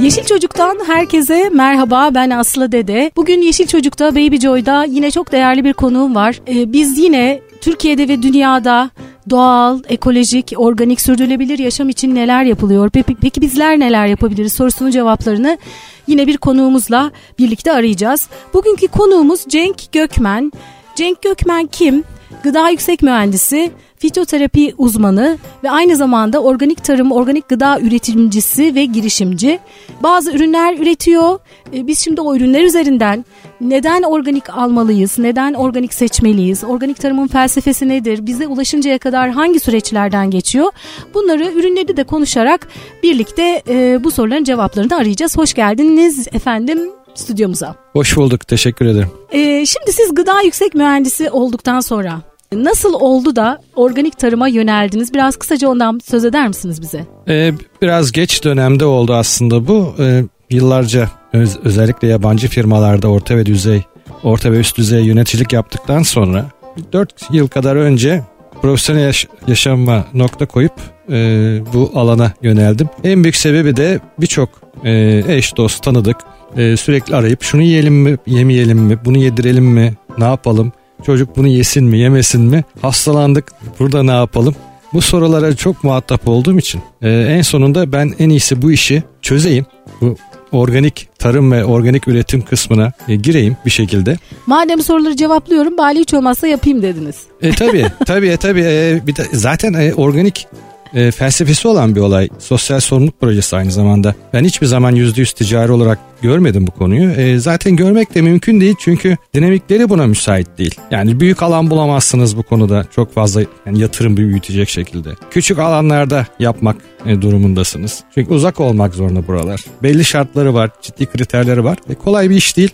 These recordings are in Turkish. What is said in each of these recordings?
Yeşil Çocuk'tan herkese merhaba ben Aslı Dede. Bugün Yeşil Çocuk'ta Baby Joy'da yine çok değerli bir konuğum var. Ee, biz yine Türkiye'de ve dünyada doğal, ekolojik, organik, sürdürülebilir yaşam için neler yapılıyor? Peki, peki bizler neler yapabiliriz sorusunun cevaplarını yine bir konuğumuzla birlikte arayacağız. Bugünkü konuğumuz Cenk Gökmen. Cenk Gökmen kim? Gıda yüksek mühendisi, fitoterapi uzmanı ve aynı zamanda organik tarım, organik gıda üretimcisi ve girişimci. Bazı ürünler üretiyor. E, biz şimdi o ürünler üzerinden neden organik almalıyız, neden organik seçmeliyiz, organik tarımın felsefesi nedir, bize ulaşıncaya kadar hangi süreçlerden geçiyor? Bunları ürünleri de konuşarak birlikte e, bu soruların cevaplarını arayacağız. Hoş geldiniz efendim stüdyomuza. Hoş bulduk, teşekkür ederim. Ee, şimdi siz gıda yüksek mühendisi olduktan sonra nasıl oldu da organik tarıma yöneldiniz? Biraz kısaca ondan söz eder misiniz bize? Ee, biraz geç dönemde oldu aslında bu. Ee, yıllarca öz, özellikle yabancı firmalarda orta ve düzey, orta ve üst düzey yöneticilik yaptıktan sonra 4 yıl kadar önce profesyonel yaş- yaşama nokta koyup e, bu alana yöneldim. En büyük sebebi de birçok e, eş, dost, tanıdık e, sürekli arayıp şunu yiyelim mi, yemeyelim mi, bunu yedirelim mi, ne yapalım, çocuk bunu yesin mi, yemesin mi, hastalandık, burada ne yapalım? Bu sorulara çok muhatap olduğum için e, en sonunda ben en iyisi bu işi çözeyim. Bu organik tarım ve organik üretim kısmına e, gireyim bir şekilde. Madem soruları cevaplıyorum bari hiç olmazsa yapayım dediniz. E tabi tabi tabi e, bir de zaten e, organik e, felsefesi olan bir olay. Sosyal sorumluluk projesi aynı zamanda. Ben hiçbir zaman yüzde yüz ticari olarak görmedim bu konuyu. E, zaten görmek de mümkün değil çünkü dinamikleri buna müsait değil. Yani büyük alan bulamazsınız bu konuda çok fazla yani yatırım büyütecek şekilde. Küçük alanlarda yapmak e, durumundasınız. Çünkü uzak olmak zorunda buralar. Belli şartları var, ciddi kriterleri var ve kolay bir iş değil.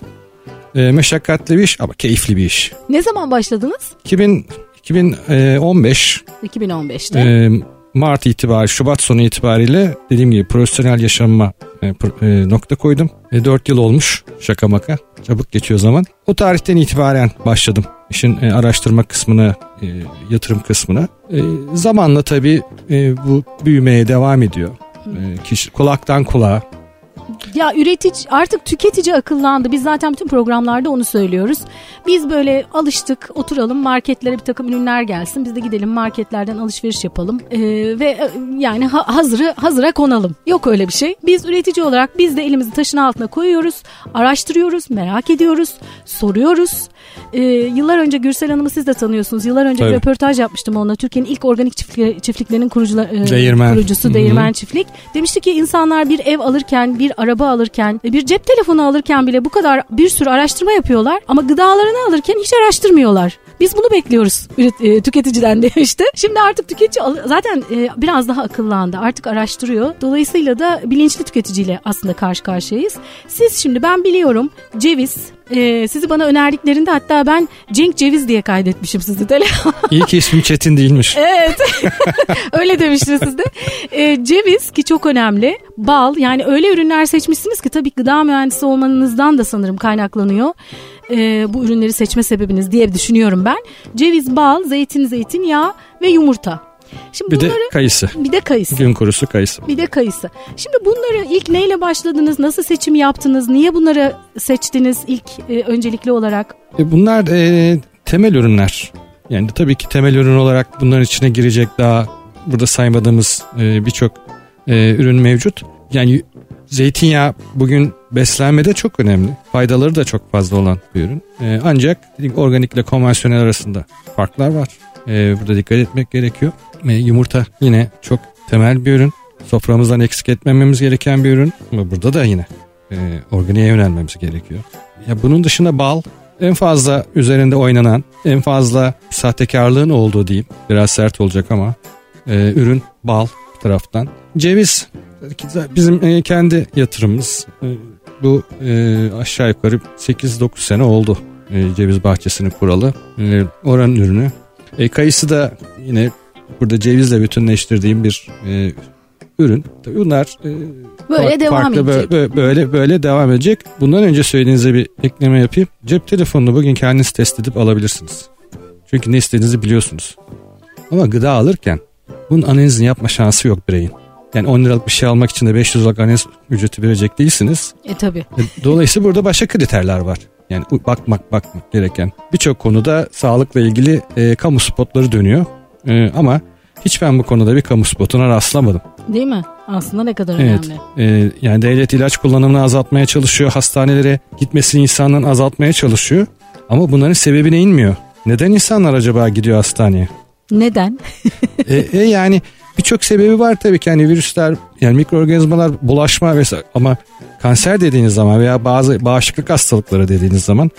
E, meşakkatli bir iş ama keyifli bir iş. Ne zaman başladınız? 2000 2015 2015'te. e, Mart itibariyle Şubat sonu itibariyle dediğim gibi profesyonel yaşamıma e, e, nokta koydum. E, 4 yıl olmuş şaka maka çabuk geçiyor zaman. O tarihten itibaren başladım işin e, araştırma kısmına e, yatırım kısmına. E, zamanla tabii e, bu büyümeye devam ediyor. E, kişi kulaktan kulağa Ya üretici artık tüketici akıllandı. Biz zaten bütün programlarda onu söylüyoruz. Biz böyle alıştık oturalım marketlere bir takım ürünler gelsin. Biz de gidelim marketlerden alışveriş yapalım. Ee, ve e, yani ha- hazırı hazıra konalım. Yok öyle bir şey. Biz üretici olarak biz de elimizi taşın altına koyuyoruz. Araştırıyoruz, merak ediyoruz, soruyoruz. Ee, yıllar önce Gürsel Hanım'ı siz de tanıyorsunuz. Yıllar önce bir Tabii. röportaj yapmıştım onunla. Türkiye'nin ilk organik çiftlikleri, çiftliklerinin kurucular, e, Değirmen. kurucusu. Değirmen Çiftlik. Demişti ki insanlar bir ev alırken, bir araba alırken, bir cep telefonu alırken bile bu kadar bir sürü araştırma yapıyorlar. Ama gıdalarını alırken hiç araştırmıyorlar. Biz bunu bekliyoruz e, tüketiciden demişti. Şimdi artık tüketici zaten e, biraz daha akıllandı. Artık araştırıyor. Dolayısıyla da bilinçli tüketiciyle aslında karşı karşıyayız. Siz şimdi ben biliyorum ceviz, e, sizi bana önerdiklerinde hatta ben Cenk Ceviz diye kaydetmişim sizi telefon. İlk ismim Çetin değilmiş. Evet. öyle demiştiniz siz de. Ee, ceviz ki çok önemli. Bal yani öyle ürünler seçmişsiniz ki tabii gıda mühendisi olmanızdan da sanırım kaynaklanıyor. Ee, bu ürünleri seçme sebebiniz diye düşünüyorum ben. Ceviz, bal, zeytin, zeytinyağı ve yumurta. Şimdi Bir de bunları kayısı. bir de kayısı. Gün kurusu kayısı. Bir de kayısı. Şimdi bunları ilk neyle başladınız? Nasıl seçim yaptınız? Niye bunları seçtiniz ilk e, öncelikli olarak? E, bunlar e, temel ürünler. Yani tabii ki temel ürün olarak bunların içine girecek daha burada saymadığımız e, birçok e, ürün mevcut. Yani zeytinyağı bugün beslenmede çok önemli. Faydaları da çok fazla olan bir ürün. E, ancak organikle konvansiyonel arasında farklar var. E, burada dikkat etmek gerekiyor. Yumurta yine çok temel bir ürün. Soframızdan eksik etmememiz gereken bir ürün. Ama burada da yine e, organiğe yönelmemiz gerekiyor. Ya bunun dışında bal en fazla üzerinde oynanan, en fazla sahtekarlığın olduğu diyeyim. Biraz sert olacak ama e, ürün bal taraftan. Ceviz bizim e, kendi yatırımımız. E, bu e, aşağı yukarı 8-9 sene oldu e, ceviz bahçesini kuralı. E, oranın ürünü. E, kayısı da yine burada cevizle bütünleştirdiğim bir e, ürün. Tabii bunlar e, Böyle Fa- devam farklı edecek. bö- Böyle böyle devam edecek. Bundan önce söylediğinize bir ekleme yapayım. Cep telefonunu bugün kendiniz test edip alabilirsiniz. Çünkü ne istediğinizi biliyorsunuz. Ama gıda alırken bunun analizini yapma şansı yok bireyin. Yani 10 liralık bir şey almak için de 500 liralık analiz ücreti verecek değilsiniz. E tabi. E, Dolayısıyla burada başka kriterler var. Yani bakmak bakmak gereken. Birçok konuda sağlıkla ilgili e, kamu spotları dönüyor. E, ama hiç ben bu konuda bir kamu spotuna rastlamadım. Değil mi? Aslında ne kadar Evet. önemli. E, yani devlet ilaç kullanımını azaltmaya çalışıyor. Hastanelere gitmesini insanların azaltmaya çalışıyor. Ama bunların sebebine inmiyor. Neden insanlar acaba gidiyor hastaneye? Neden? e, e, yani birçok sebebi var tabii ki. Yani virüsler, yani mikroorganizmalar bulaşma vesaire. Ama kanser dediğiniz zaman veya bazı bağışıklık hastalıkları dediğiniz zaman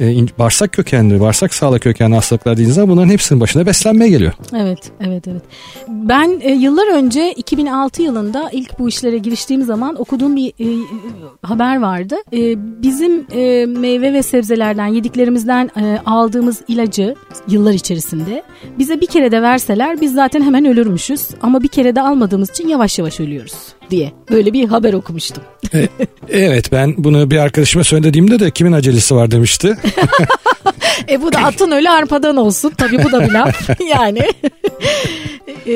e, bağırsak kökenli, bağırsak sağlığı kökenli hastalıklar dediğiniz zaman bunların hepsinin başına beslenmeye geliyor. Evet, evet, evet. Ben e, yıllar önce 2006 yılında ilk bu işlere giriştiğim zaman okuduğum bir e, haber vardı. E, bizim e, meyve ve sebzelerden yediklerimizden e, aldığımız ilacı yıllar içerisinde bize bir kere de verseler biz zaten hemen ölürmüşüz ama bir kere de almadığımız için yavaş yavaş ölüyoruz diye böyle bir haber okumuştum. Evet ben bunu bir arkadaşıma söylediğimde de kimin acelesi var demişti. E bu da atın ölü arpadan olsun. Tabii bu da bir laf. yani. E,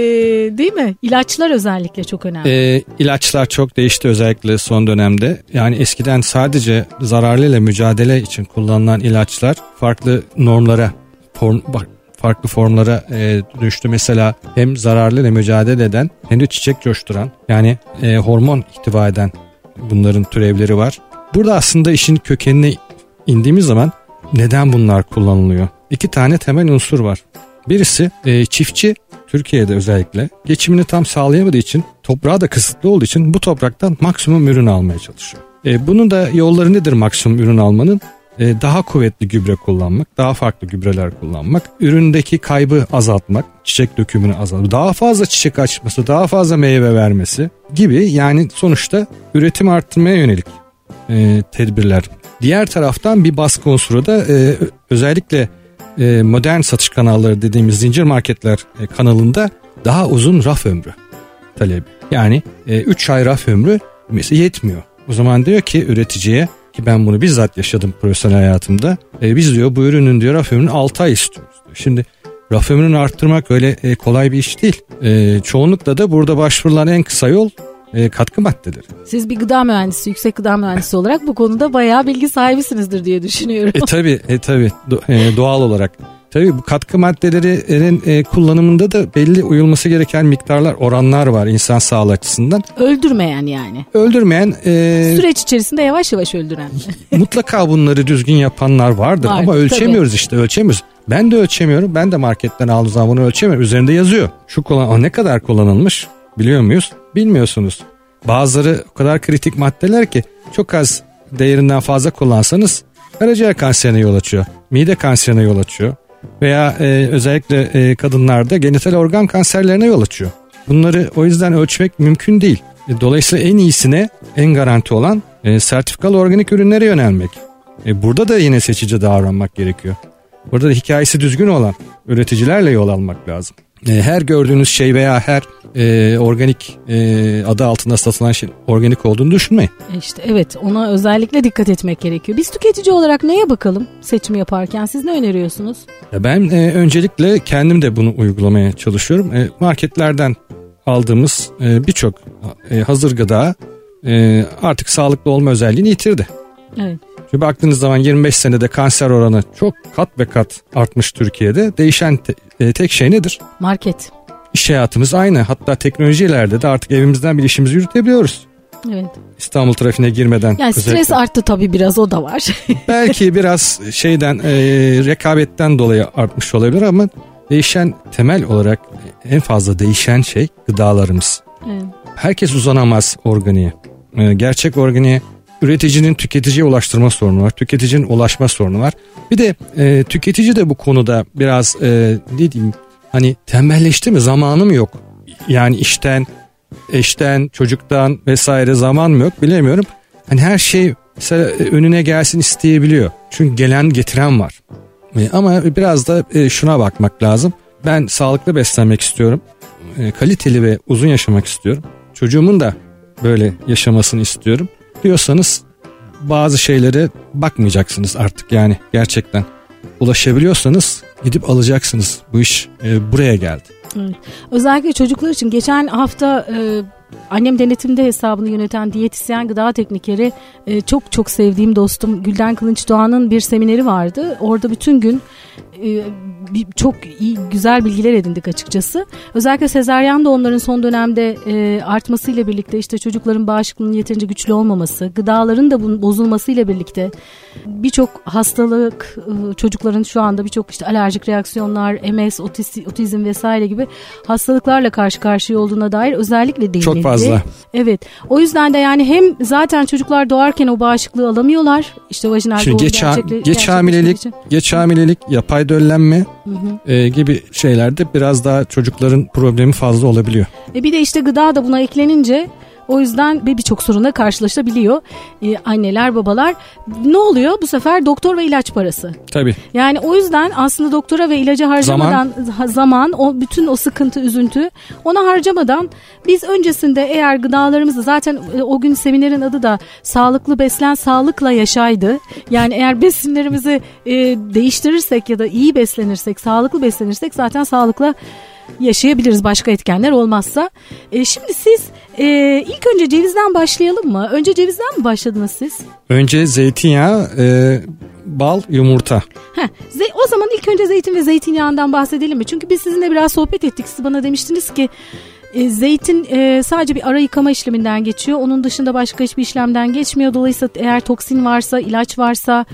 değil mi? İlaçlar özellikle çok önemli. E, ilaçlar çok değişti özellikle son dönemde. Yani eskiden sadece zararlıyla mücadele için kullanılan ilaçlar farklı normlara, form, bak, farklı formlara e, düştü. Mesela hem zararlıyla mücadele eden hem de çiçek coşturan yani e, hormon ihtiva eden bunların türevleri var. Burada aslında işin kökenine indiğimiz zaman neden bunlar kullanılıyor? İki tane temel unsur var. Birisi e, çiftçi Türkiye'de özellikle geçimini tam sağlayamadığı için toprağı da kısıtlı olduğu için bu topraktan maksimum ürün almaya çalışıyor. E, bunun da yolları nedir maksimum ürün almanın? E, daha kuvvetli gübre kullanmak, daha farklı gübreler kullanmak, üründeki kaybı azaltmak, çiçek dökümünü azaltmak, daha fazla çiçek açması, daha fazla meyve vermesi gibi yani sonuçta üretim arttırmaya yönelik e, tedbirler. Diğer taraftan bir baskı unsuru da e, özellikle e, modern satış kanalları dediğimiz zincir marketler e, kanalında daha uzun raf ömrü talebi. Yani 3 ay raf ömrü mesela yetmiyor. O zaman diyor ki üreticiye ki ben bunu bizzat yaşadım profesyonel hayatımda. E, biz diyor bu ürünün diyor raf ömrünü 6 ay istiyoruz diyor. Şimdi raf ömrünü arttırmak öyle e, kolay bir iş değil. E, çoğunlukla da burada başvurulan en kısa yol e, katkı maddeleri. Siz bir gıda mühendisi, yüksek gıda mühendisi olarak bu konuda bayağı bilgi sahibisinizdir diye düşünüyorum. E tabi, e tabi Do- e, doğal olarak. Tabi bu katkı maddelerinin e, kullanımında da belli uyulması gereken miktarlar, oranlar var insan sağlığı açısından. Öldürmeyen yani. Öldürmeyen e, Süreç içerisinde yavaş yavaş öldüren. mutlaka bunları düzgün yapanlar vardır Var, ama ölçemiyoruz işte ölçemiyoruz. Ben de ölçemiyorum. Ben de marketten aldığım zaman bunu ölçemiyorum. Üzerinde yazıyor. Şu kullan o ne kadar kullanılmış biliyor muyuz? Bilmiyorsunuz. Bazıları o kadar kritik maddeler ki çok az değerinden fazla kullansanız karaciğer kanserine yol açıyor. Mide kanserine yol açıyor. Veya e, özellikle e, kadınlarda genital organ kanserlerine yol açıyor. Bunları o yüzden ölçmek mümkün değil. E, Dolayısıyla en iyisine en garanti olan e, sertifikalı organik ürünlere yönelmek. E, burada da yine seçici davranmak gerekiyor. Burada da hikayesi düzgün olan üreticilerle yol almak lazım. E, her gördüğünüz şey veya her e, organik e, adı altında satılan şey organik olduğunu düşünmeyin. E İşte evet ona özellikle dikkat etmek gerekiyor. Biz tüketici olarak neye bakalım seçim yaparken siz ne öneriyorsunuz? Ben e, öncelikle kendim de bunu uygulamaya çalışıyorum. E, marketlerden aldığımız e, birçok e, hazır gıda e, artık sağlıklı olma özelliğini yitirdi. Evet. Çünkü baktığınız zaman 25 senede kanser oranı çok kat ve kat artmış Türkiye'de. Değişen te- e, tek şey nedir? Market. İş hayatımız aynı. Hatta teknoloji ileride de artık evimizden bir işimizi yürütebiliyoruz. Evet. İstanbul trafiğine girmeden. Yani stres özellikle. arttı tabii biraz o da var. Belki biraz şeyden e, rekabetten dolayı artmış olabilir ama değişen temel olarak en fazla değişen şey gıdalarımız. evet. Herkes uzanamaz organiğe. E, gerçek organiğe üreticinin tüketiciye ulaştırma sorunu var. Tüketicinin ulaşma sorunu var. Bir de e, tüketici de bu konuda biraz e, ne diyeyim hani tembelleşti mi zamanım yok. Yani işten, eşten, çocuktan vesaire zamanım yok bilemiyorum. Hani her şey mesela e, önüne gelsin isteyebiliyor. Çünkü gelen getiren var. E, Ama biraz da e, şuna bakmak lazım. Ben sağlıklı beslenmek istiyorum. Kaliteli ve uzun yaşamak istiyorum. Çocuğumun da böyle yaşamasını istiyorum. Diyorsanız bazı şeylere bakmayacaksınız artık yani gerçekten. Ulaşabiliyorsanız gidip alacaksınız. Bu iş e, buraya geldi. Evet. Özellikle çocuklar için geçen hafta e, annem denetimde hesabını yöneten diyetisyen gıda teknikeri e, çok çok sevdiğim dostum Gülden Kılınç Doğan'ın bir semineri vardı. Orada bütün gün e, çok iyi güzel bilgiler edindik açıkçası. Özellikle sezaryen doğumların son dönemde e, artmasıyla birlikte işte çocukların bağışıklığının yeterince güçlü olmaması, gıdaların da bunun bozulmasıyla birlikte birçok hastalık e, çocukların şu anda birçok işte alerjik reaksiyonlar, MS, otizm, otizm vesaire gibi hastalıklarla karşı karşıya olduğuna dair özellikle değinildi. Fazla. Evet. O yüzden de yani hem zaten çocuklar doğarken o bağışıklığı alamıyorlar. İşte vajinal Şimdi geç, gerçekle- geç hamilelik, için. geç hamilelik, yapay döllenme e, gibi şeylerde biraz daha çocukların problemi fazla olabiliyor. E bir de işte gıda da buna eklenince o yüzden bir- birçok sorunla karşılaşabiliyor e, anneler babalar. Ne oluyor bu sefer doktor ve ilaç parası. Tabii. Yani o yüzden aslında doktora ve ilacı harcamadan zaman, zaman o bütün o sıkıntı üzüntü ona harcamadan biz öncesinde eğer gıdalarımızı zaten e, o gün seminerin adı da sağlıklı beslen sağlıkla yaşaydı. Yani eğer besinlerimizi e, değiştirirsek ya da iyi beslenirsek sağlıklı beslenirsek zaten sağlıkla yaşayabiliriz başka etkenler olmazsa. E, şimdi siz e, ilk önce cevizden başlayalım mı? Önce cevizden mi başladınız siz? Önce zeytinyağı, e, bal, yumurta. Heh, ze- o zaman ilk önce zeytin ve zeytinyağından bahsedelim mi? Çünkü biz sizinle biraz sohbet ettik. Siz bana demiştiniz ki e, zeytin e, sadece bir ara yıkama işleminden geçiyor. Onun dışında başka hiçbir işlemden geçmiyor. Dolayısıyla eğer toksin varsa, ilaç varsa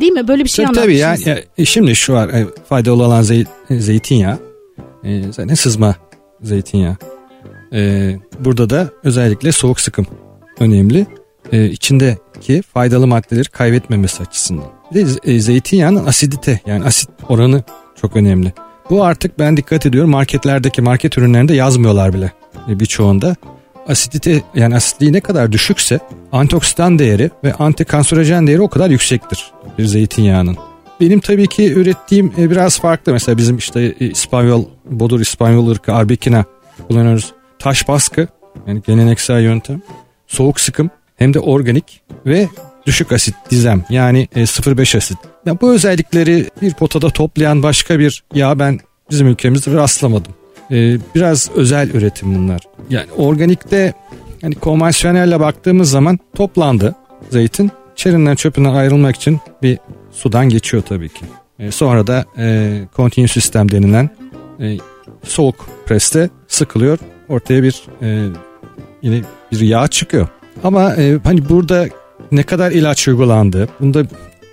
değil mi? Böyle bir şey Tabii tabii ya, anlatmışsınız. ya, e, şimdi şu var e, faydalı olan zey- zeytinyağı. Zaten sızma zeytinyağı. E, burada da özellikle soğuk sıkım önemli. E, içindeki faydalı maddeleri kaybetmemesi açısından. Bir de e, zeytinyağının asidite yani asit oranı çok önemli. Bu artık ben dikkat ediyorum marketlerdeki market ürünlerinde yazmıyorlar bile e, birçoğunda. Asidite yani asitliği ne kadar düşükse antioksidan değeri ve antikanserojen değeri o kadar yüksektir bir zeytinyağının. Benim tabii ki ürettiğim e, biraz farklı. Mesela bizim işte e, İspanyol, Bodur İspanyol ırkı Arbequina kullanıyoruz. Taş baskı yani geleneksel yöntem. Soğuk sıkım hem de organik ve düşük asit dizem yani e, 0,5 asit. Ya bu özellikleri bir potada toplayan başka bir yağ ben bizim ülkemizde rastlamadım. E, biraz özel üretim bunlar. Yani organikte yani konvansiyonelle baktığımız zaman toplandı zeytin. Çerinden çöpünden ayrılmak için bir sudan geçiyor tabii ki. E, sonra da e, continuous sistem denilen e, soğuk preste sıkılıyor. Ortaya bir e, yine bir yağ çıkıyor. Ama e, hani burada ne kadar ilaç uygulandı? Bunda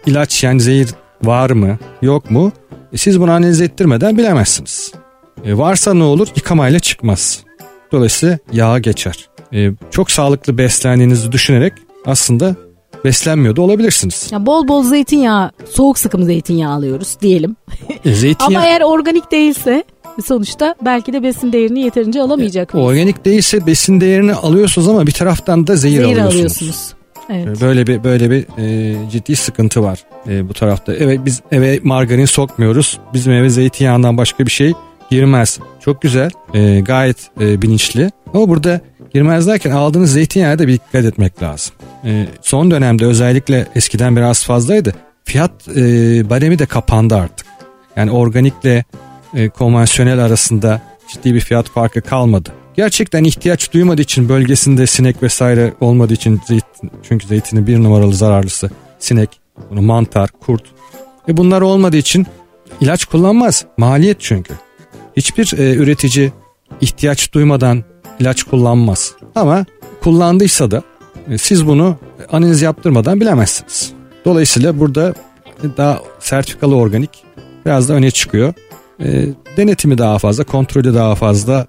ilaç yani zehir var mı yok mu? E, siz bunu analiz ettirmeden bilemezsiniz. E, varsa ne olur? Yıkamayla çıkmaz. Dolayısıyla yağa geçer. E, çok sağlıklı beslendiğinizi düşünerek aslında beslenmiyor da olabilirsiniz. Ya bol bol zeytinyağı, soğuk sıkım zeytinyağı alıyoruz diyelim. E, zeytinyağı... Ama eğer organik değilse sonuçta belki de besin değerini yeterince alamayacak mıyız? Organik değilse besin değerini alıyorsunuz ama bir taraftan da zehir, Zehir alıyorsunuz. alıyorsunuz. Evet. Böyle bir böyle bir e, ciddi sıkıntı var e, bu tarafta. Evet biz eve margarin sokmuyoruz. Bizim eve zeytinyağından başka bir şey girmez. Çok güzel, e, gayet e, bilinçli. Ama burada girmez derken aldığınız zeytinyağı da bir dikkat etmek lazım. E, son dönemde özellikle eskiden biraz fazlaydı. Fiyat e, baremi de kapandı artık. Yani organikle e, konvansiyonel arasında ciddi bir fiyat farkı kalmadı. Gerçekten ihtiyaç duymadığı için bölgesinde sinek vesaire olmadığı için çünkü zeytinin bir numaralı zararlısı sinek, bunu mantar, kurt. Ve bunlar olmadığı için ilaç kullanmaz. Maliyet çünkü. Hiçbir e, üretici ihtiyaç duymadan ilaç kullanmaz. Ama kullandıysa da e, siz bunu analiz yaptırmadan bilemezsiniz. Dolayısıyla burada daha sertifikalı organik biraz da öne çıkıyor. E, denetimi daha fazla, kontrolü daha fazla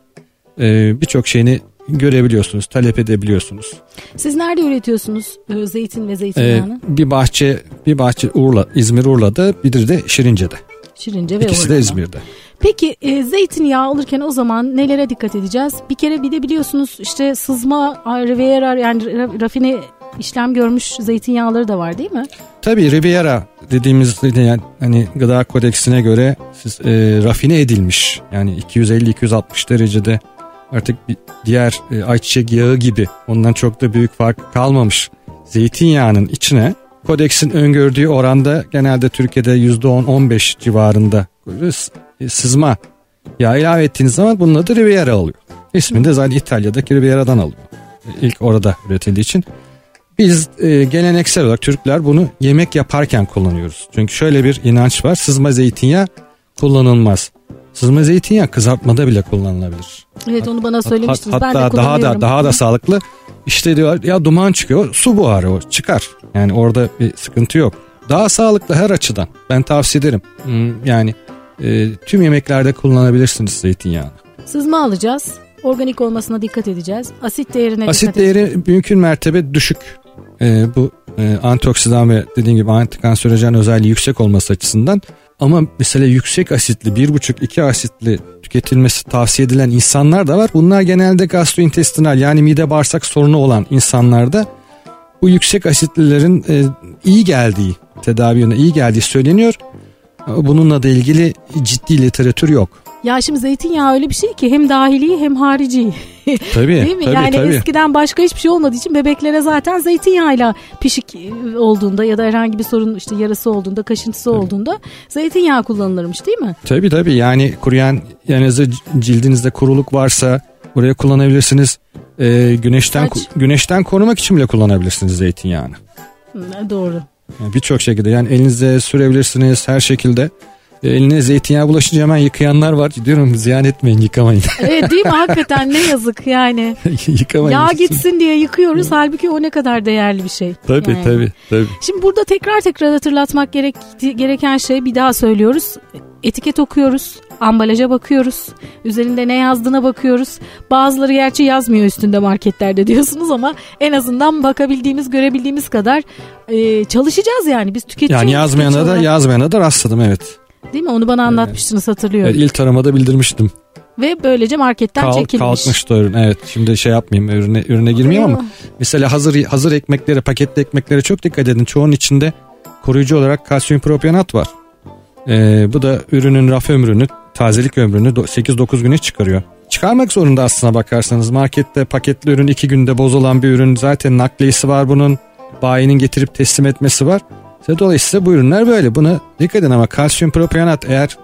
e, birçok şeyini görebiliyorsunuz, talep edebiliyorsunuz. Siz nerede üretiyorsunuz e, zeytin ve E, zeytinyağını? bir bahçe, bir bahçe Urla, İzmir Urla'da, bir de Şirince'de. Şirince ve İkisi de. İzmir'de. Peki e, zeytinyağı alırken o zaman nelere dikkat edeceğiz? Bir kere bir de biliyorsunuz işte sızma, Riviera yani ra- rafine işlem görmüş zeytinyağları da var değil mi? Tabii Riviera dediğimiz yani hani gıda kodeksine göre siz, e, rafine edilmiş yani 250-260 derecede artık bir diğer e, ayçiçek yağı gibi ondan çok da büyük fark kalmamış zeytinyağının içine kodeksin öngördüğü oranda genelde Türkiye'de %10-15 civarında sızma yağ ilave ettiğiniz zaman bunun adı Riviera oluyor. İsmini de zaten İtalya'daki Riviera'dan alıyor. ilk orada üretildiği için. Biz e, geleneksel olarak Türkler bunu yemek yaparken kullanıyoruz. Çünkü şöyle bir inanç var. Sızma zeytinyağı kullanılmaz. Sızma zeytinyağı kızartmada bile kullanılabilir. Evet onu bana söylemiştiniz. Hatta ben de daha da daha da sağlıklı. İşte diyor ya duman çıkıyor, su buharı o çıkar. Yani orada bir sıkıntı yok. Daha sağlıklı her açıdan. Ben tavsiye ederim. Hmm, yani e, tüm yemeklerde kullanabilirsiniz zeytinyağını. Sızma alacağız. Organik olmasına dikkat edeceğiz. Asit değerine Asit dikkat değeri edeceğiz. mümkün mertebe düşük. E, bu e, antioksidan ve dediğim gibi antikanserojen özelliği yüksek olması açısından ama mesela yüksek asitli 1,5-2 asitli tüketilmesi tavsiye edilen insanlar da var. Bunlar genelde gastrointestinal yani mide bağırsak sorunu olan insanlarda bu yüksek asitlilerin e, iyi geldiği tedavi yönüne iyi geldiği söyleniyor. Bununla da ilgili ciddi literatür yok. Ya şimdi zeytinyağı öyle bir şey ki hem dahili hem harici. Tabii Değil mi? tabii yani tabii. eskiden başka hiçbir şey olmadığı için bebeklere zaten zeytinyağıyla pişik olduğunda ya da herhangi bir sorun işte yarası olduğunda, kaşıntısı olduğunda zeytinyağı kullanılırmış değil mi? Tabii tabii yani kuruyan yanınızda cildinizde kuruluk varsa buraya kullanabilirsiniz. Ee, güneşten Saç. güneşten korumak için bile kullanabilirsiniz zeytinyağını. Doğru. Yani Birçok şekilde yani elinize sürebilirsiniz her şekilde. Ee, eline zeytinyağı bulaşınca hemen yıkayanlar var. Diyorum ziyan etmeyin yıkamayın. Evet değil mi? Hakikaten ne yazık yani. yıkamayın. Yağ gitsin diye yıkıyoruz halbuki o ne kadar değerli bir şey. Tabii Yani. tabii tabii. Şimdi burada tekrar tekrar hatırlatmak gerek, gereken şey bir daha söylüyoruz. Etiket okuyoruz, ambalaja bakıyoruz, üzerinde ne yazdığına bakıyoruz. Bazıları gerçi yazmıyor üstünde marketlerde diyorsunuz ama en azından bakabildiğimiz, görebildiğimiz kadar e, çalışacağız yani biz tüketici Yani yazmayana da yazmayana da rastladım evet. Değil mi? Onu bana anlatmıştınız hatırlıyorum. evet ilk taramada bildirmiştim. Ve böylece marketten Kal, çekilmiş. kalkmıştı ürün. Evet şimdi şey yapmayayım ürüne, ürüne girmeyeyim ama Mesela hazır hazır ekmeklere, paketli ekmeklere çok dikkat edin. Çoğunun içinde koruyucu olarak kalsiyum propionat var. Ee, bu da ürünün raf ömrünü, tazelik ömrünü do- 8-9 güne çıkarıyor. Çıkarmak zorunda aslına bakarsanız. Markette paketli ürün 2 günde bozulan bir ürün. Zaten nakliyesi var bunun. Bayinin getirip teslim etmesi var. Dolayısıyla bu ürünler böyle. Buna dikkat edin ama kalsiyum propionat eğer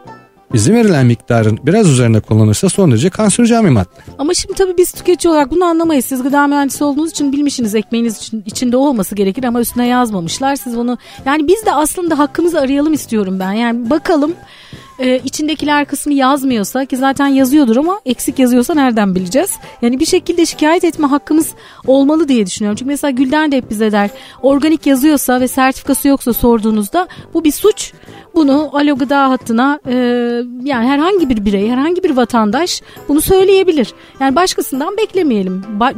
izin verilen miktarın biraz üzerinde kullanırsa son derece kanserojen bir madde. Ama şimdi tabii biz tüketici olarak bunu anlamayız. Siz gıda mühendisi olduğunuz için bilmişsiniz ekmeğiniz için, içinde olması gerekir ama üstüne yazmamışlar. Siz bunu yani biz de aslında hakkımızı arayalım istiyorum ben. Yani bakalım e, içindekiler kısmı yazmıyorsa ki zaten yazıyordur ama eksik yazıyorsa nereden bileceğiz? Yani bir şekilde şikayet etme hakkımız olmalı diye düşünüyorum. Çünkü mesela Gülden de hep bize der organik yazıyorsa ve sertifikası yoksa sorduğunuzda bu bir suç. Bunu alo gıda hattına e, yani herhangi bir birey, herhangi bir vatandaş bunu söyleyebilir. Yani başkasından beklemeyelim. Ba-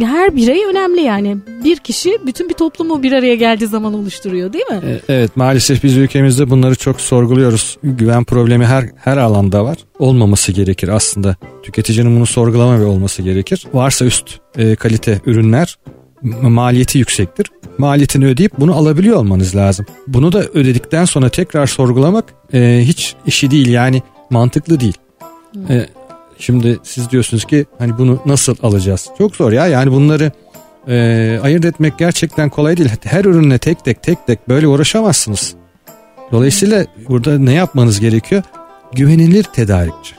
her birey önemli yani. Bir kişi bütün bir toplumu bir araya geldiği zaman oluşturuyor değil mi? E, Evet maalesef biz ülkemizde bunları çok sorguluyoruz. Güven problemi her her alanda var. Olmaması gerekir aslında. Tüketicinin bunu sorgulama ve olması gerekir. Varsa üst e, kalite ürünler maliyeti yüksektir. Maliyetini ödeyip bunu alabiliyor olmanız lazım. Bunu da ödedikten sonra tekrar sorgulamak e, hiç işi değil yani mantıklı değil. E, şimdi siz diyorsunuz ki hani bunu nasıl alacağız? Çok zor ya yani bunları e, ayırt etmek gerçekten kolay değil. Her ürünle tek tek tek tek böyle uğraşamazsınız. Dolayısıyla burada ne yapmanız gerekiyor? Güvenilir tedarikçi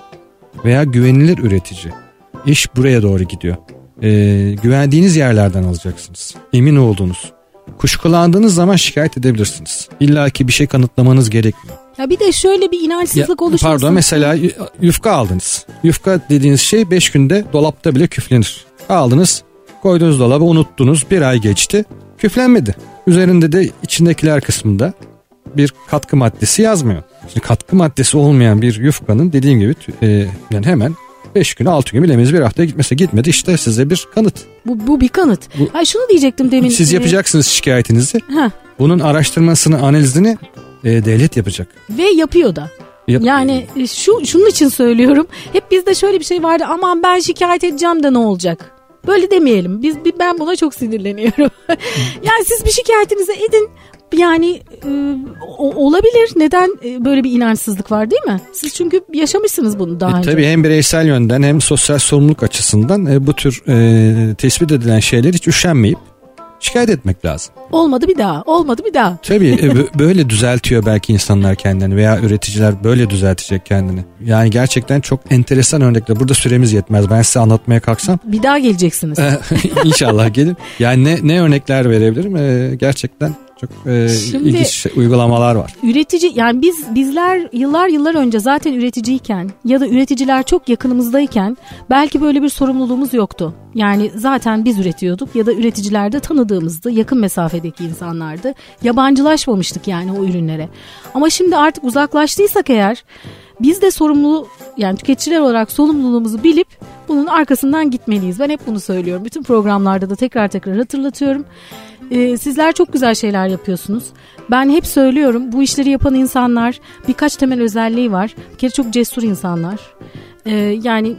veya güvenilir üretici. İş buraya doğru gidiyor. E, güvendiğiniz yerlerden alacaksınız. Emin olduğunuz. Kuşkulandığınız zaman şikayet edebilirsiniz. İlla ki bir şey kanıtlamanız gerekmiyor. Ya bir de şöyle bir inançsızlık Ya, oluşmasın. Pardon mesela yufka aldınız. Yufka dediğiniz şey 5 günde dolapta bile küflenir. Aldınız koydunuz dolaba unuttunuz bir ay geçti küflenmedi. Üzerinde de içindekiler kısmında bir katkı maddesi yazmıyor. Şimdi katkı maddesi olmayan bir yufkanın dediğim gibi e, yani hemen 5 gün 6 gün bilemez bir hafta gitmese gitmedi işte size bir kanıt. Bu, bu bir kanıt. Bu- ha şunu diyecektim demin. Siz Ee, yapacaksınız şikayetinizi. heh, Bunun araştırmasını analizini e, devlet yapacak. ve yapıyor da. Yap- Yani e, şu şunun için söylüyorum. Hep bizde şöyle bir şey vardı. Aman ben şikayet edeceğim de ne olacak? Böyle demeyelim. Biz bi- ben buna çok sinirleniyorum. yani siz bir şikayetinizi edin. Yani e, olabilir. Neden e, böyle bir inançsızlık var değil mi? Siz çünkü yaşamışsınız bunu daha E, önce. tabii hem bireysel yönden hem sosyal sorumluluk açısından e, bu tür e, tespit edilen şeyler hiç üşenmeyip şikayet etmek lazım. Olmadı bir daha, olmadı bir daha. Tabii e, böyle düzeltiyor belki insanlar kendini veya üreticiler böyle düzeltecek kendini. Yani gerçekten çok enteresan örnekler. Burada süremiz yetmez. Ben size anlatmaya kalksam. Bir daha geleceksiniz. İnşallah gelin. Yani ne, ne örnekler verebilirim? Ee, gerçekten çok e, Şimdi, ilginç şey, uygulamalar var. Üretici yani biz bizler yıllar yıllar önce zaten üreticiyken ya da üreticiler çok yakınımızdayken belki böyle bir sorumluluğumuz yoktu. Yani zaten biz üretiyorduk ya da üreticiler de tanıdığımızdı, yakın mesafedeki insanlardı. Yabancılaşmamıştık yani o ürünlere. Ama şimdi artık uzaklaştıysak eğer biz de sorumlu yani tüketiciler olarak sorumluluğumuzu bilip bunun arkasından gitmeliyiz. Ben hep bunu söylüyorum. Bütün programlarda da tekrar tekrar hatırlatıyorum. Ee, sizler çok güzel şeyler yapıyorsunuz. Ben hep söylüyorum bu işleri yapan insanlar birkaç temel özelliği var. Bir kere çok cesur insanlar. Ee, yani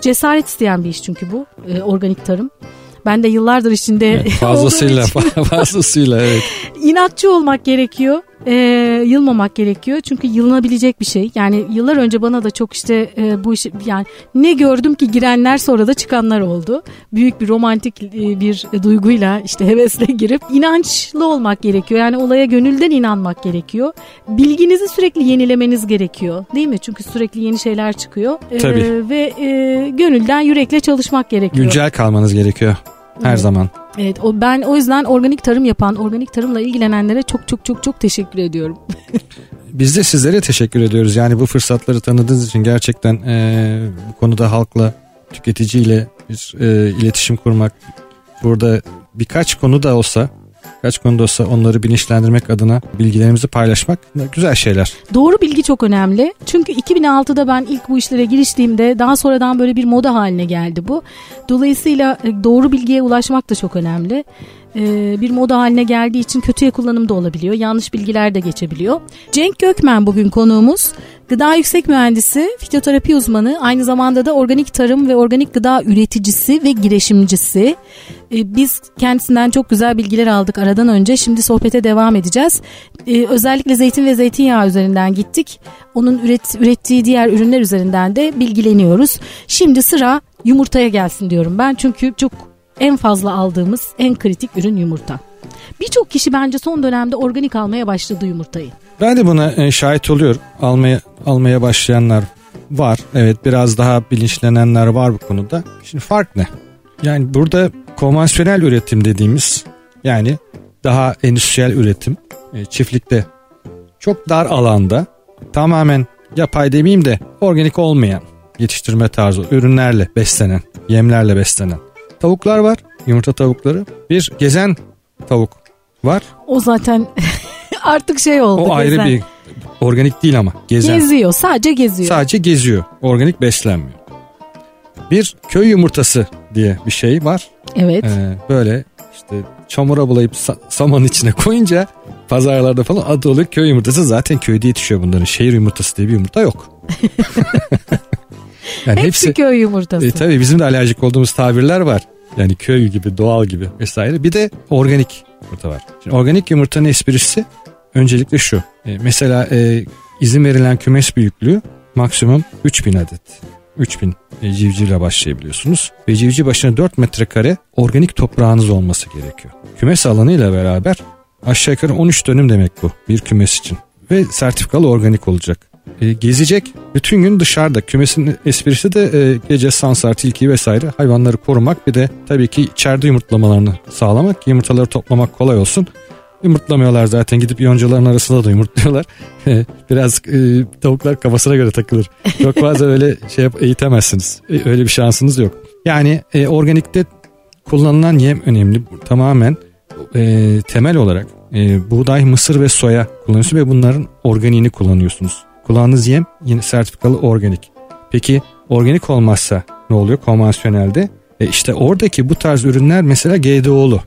cesaret isteyen bir iş çünkü bu e, organik tarım. Ben de yıllardır içinde evet, fazlasıyla fazlasıyla evet. İnatçı olmak gerekiyor e, yılmamak gerekiyor. Çünkü yılınabilecek bir şey. Yani yıllar önce bana da çok işte e, bu iş yani ne gördüm ki girenler sonra da çıkanlar oldu. Büyük bir romantik e, bir duyguyla işte hevesle girip inançlı olmak gerekiyor. Yani olaya gönülden inanmak gerekiyor. Bilginizi sürekli yenilemeniz gerekiyor. Değil mi? Çünkü sürekli yeni şeyler çıkıyor. E, Tabii. Ve e, gönülden yürekle çalışmak gerekiyor. Güncel kalmanız gerekiyor. Her evet. zaman. Evet o ben o yüzden organik tarım yapan, organik tarımla ilgilenenlere çok çok çok çok teşekkür ediyorum. Biz de sizlere teşekkür ediyoruz. Yani bu fırsatları tanıdığınız için gerçekten e, bu konuda halkla, tüketiciyle bir e, iletişim kurmak, burada birkaç konu da olsa kaç konuda olsa onları bilinçlendirmek adına bilgilerimizi paylaşmak güzel şeyler. Doğru bilgi çok önemli. Çünkü 2006'da ben ilk bu işlere giriştiğimde daha sonradan böyle bir moda haline geldi bu. Dolayısıyla e, doğru bilgiye ulaşmak da çok önemli e, bir moda haline geldiği için kötüye kullanım da olabiliyor. Yanlış bilgiler de geçebiliyor. Cenk Gökmen bugün konuğumuz. Gıda yüksek mühendisi, fitoterapi uzmanı, aynı zamanda da organik tarım ve organik gıda üreticisi ve girişimcisi. E, biz kendisinden çok güzel bilgiler aldık aradan önce. Şimdi sohbete devam edeceğiz. E, özellikle zeytin ve zeytinyağı üzerinden gittik. Onun üret, ürettiği diğer ürünler üzerinden de bilgileniyoruz. Şimdi sıra yumurtaya gelsin diyorum ben. Çünkü çok en fazla aldığımız en kritik ürün yumurta. Birçok kişi bence son dönemde organik almaya başladı yumurtayı. Ben de buna e, şahit oluyorum. Almaya almaya başlayanlar var. Evet biraz daha bilinçlenenler var bu konuda. Şimdi fark ne? Yani burada konvansiyonel üretim dediğimiz yani daha endüstriyel üretim e, çiftlikte çok dar alanda tamamen yapay demeyeyim de organik olmayan yetiştirme tarzı ürünlerle beslenen, yemlerle beslenen tavuklar var. Yumurta tavukları. Bir gezen tavuk var. O zaten artık şey oldu. O ayrı bir organik değil ama gezen. Geziyor sadece geziyor. Sadece geziyor. Organik beslenmiyor. Bir köy yumurtası diye bir şey var. Evet. Ee, böyle işte çamura bulayıp sa- saman içine koyunca pazarlarda falan adı oluyor köy yumurtası. Zaten köyde yetişiyor bunların. Şehir yumurtası diye bir yumurta yok. Yani hepsi, hepsi köy yumurtası. E, tabii bizim de alerjik olduğumuz tabirler var. Yani köy gibi, doğal gibi vesaire. Bir de organik yumurta var. Şimdi organik yumurtanın esprisi öncelikle şu. E, mesela e, izin verilen kümes büyüklüğü maksimum 3000 adet. 3000 e, civcivle başlayabiliyorsunuz. Ve civciv başına 4 metrekare organik toprağınız olması gerekiyor. Kümes alanıyla beraber aşağı yukarı 13 dönüm demek bu bir kümes için. Ve sertifikalı organik olacak e, gezecek. Bütün gün dışarıda. Kümesin esprisi de e, gece sansar, tilki vesaire hayvanları korumak. Bir de tabii ki içeride yumurtlamalarını sağlamak. Yumurtaları toplamak kolay olsun. Yumurtlamıyorlar zaten gidip yoncaların arasında da yumurtluyorlar. Biraz e, tavuklar kafasına göre takılır. Çok fazla öyle şey yap, eğitemezsiniz. E, öyle bir şansınız yok. Yani e, organikte kullanılan yem önemli. Tamamen e, temel olarak e, buğday, mısır ve soya kullanıyorsunuz ve bunların organiğini kullanıyorsunuz. Kulağınız yem yine sertifikalı organik. Peki organik olmazsa ne oluyor konvansiyonelde? E işte oradaki bu tarz ürünler mesela GDO'lu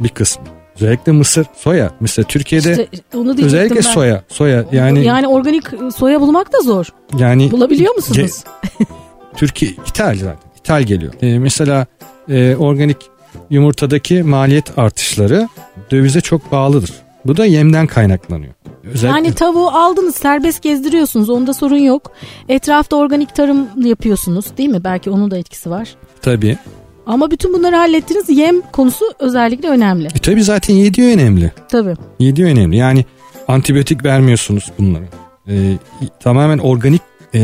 bir kısmı. Özellikle mısır, soya. Mesela Türkiye'de işte onu özellikle ben. soya, soya yani yani organik soya bulmak da zor. Yani bulabiliyor musunuz? Ge, Türkiye ithal zaten. İthal geliyor. E, mesela e, organik yumurtadaki maliyet artışları dövize çok bağlıdır. Bu da yemden kaynaklanıyor. Özellikle... Yani tavuğu aldınız serbest gezdiriyorsunuz onda sorun yok. Etrafta organik tarım yapıyorsunuz değil mi? Belki onun da etkisi var. Tabii. Ama bütün bunları hallettiniz. Yem konusu özellikle önemli. E tabi zaten yedi önemli. Tabii. Yedi önemli. Yani antibiyotik vermiyorsunuz bunları. E, tamamen organik e,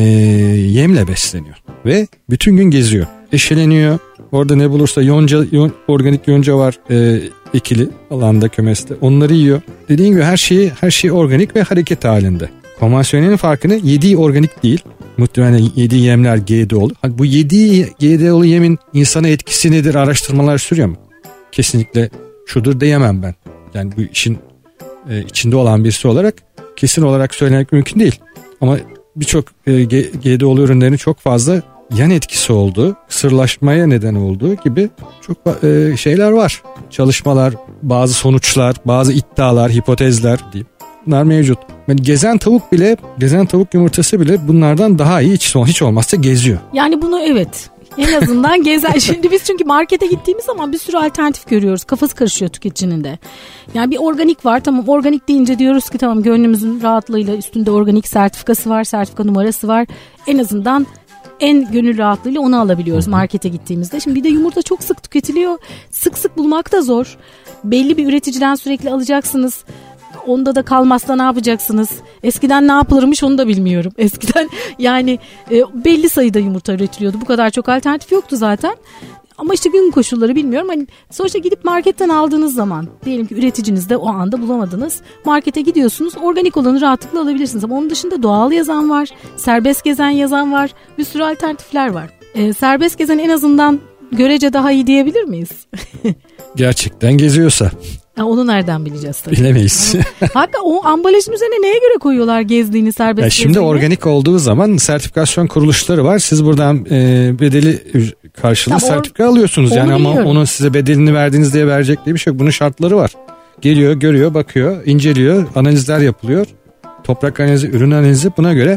yemle besleniyor. Ve bütün gün geziyor. Eşeleniyor. Orada ne bulursa yonca, yon, organik yonca var e, ikili alanda kümeste. Onları yiyor. Dediğim gibi her şeyi her şey organik ve hareket halinde. Konvansiyonelin farkını yediği organik değil. Muhtemelen yediği yemler GDO'lu. Bu yediği GDO'lu yemin insana etkisi nedir araştırmalar sürüyor mu? Kesinlikle şudur diyemem ben. Yani bu işin e, içinde olan birisi olarak kesin olarak söylemek mümkün değil. Ama birçok e, GDO'lu ürünlerin çok fazla yan etkisi olduğu, sırlaşmaya neden olduğu gibi çok e, şeyler var. Çalışmalar, bazı sonuçlar, bazı iddialar, hipotezler diyeyim. Bunlar mevcut. Yani gezen tavuk bile, gezen tavuk yumurtası bile bunlardan daha iyi hiç, hiç olmazsa geziyor. Yani bunu evet en azından gezer. Şimdi biz çünkü markete gittiğimiz zaman bir sürü alternatif görüyoruz. Kafası karışıyor tüketicinin de. Yani bir organik var tamam organik deyince diyoruz ki tamam gönlümüzün rahatlığıyla üstünde organik sertifikası var, sertifika numarası var. En azından en gönül rahatlığıyla onu alabiliyoruz markete gittiğimizde. Şimdi bir de yumurta çok sık tüketiliyor. Sık sık bulmak da zor. Belli bir üreticiden sürekli alacaksınız. Onda da kalmazsa ne yapacaksınız? Eskiden ne yapılırmış onu da bilmiyorum. Eskiden yani e, belli sayıda yumurta üretiliyordu. Bu kadar çok alternatif yoktu zaten. Ama işte gün koşulları bilmiyorum. Hani sonuçta gidip marketten aldığınız zaman diyelim ki üreticiniz de o anda bulamadınız. Markete gidiyorsunuz organik olanı rahatlıkla alabilirsiniz. Ama onun dışında doğal yazan var, serbest gezen yazan var. Bir sürü alternatifler var. Ee, serbest gezen en azından görece daha iyi diyebilir miyiz? Gerçekten geziyorsa. Ha, onu nereden bileceğiz tabii. Bilemeyiz. Hakikaten o ambalajın üzerine neye göre koyuyorlar gezdiğini serbest ya Şimdi gezdiğini? organik olduğu zaman sertifikasyon kuruluşları var. Siz buradan e, bedeli karşılığı tamam, sertifika alıyorsunuz. Yani ama onun size bedelini verdiğiniz diye verecek diye bir şey yok. Bunun şartları var. Geliyor, görüyor, bakıyor, inceliyor, analizler yapılıyor. Toprak analizi, ürün analizi buna göre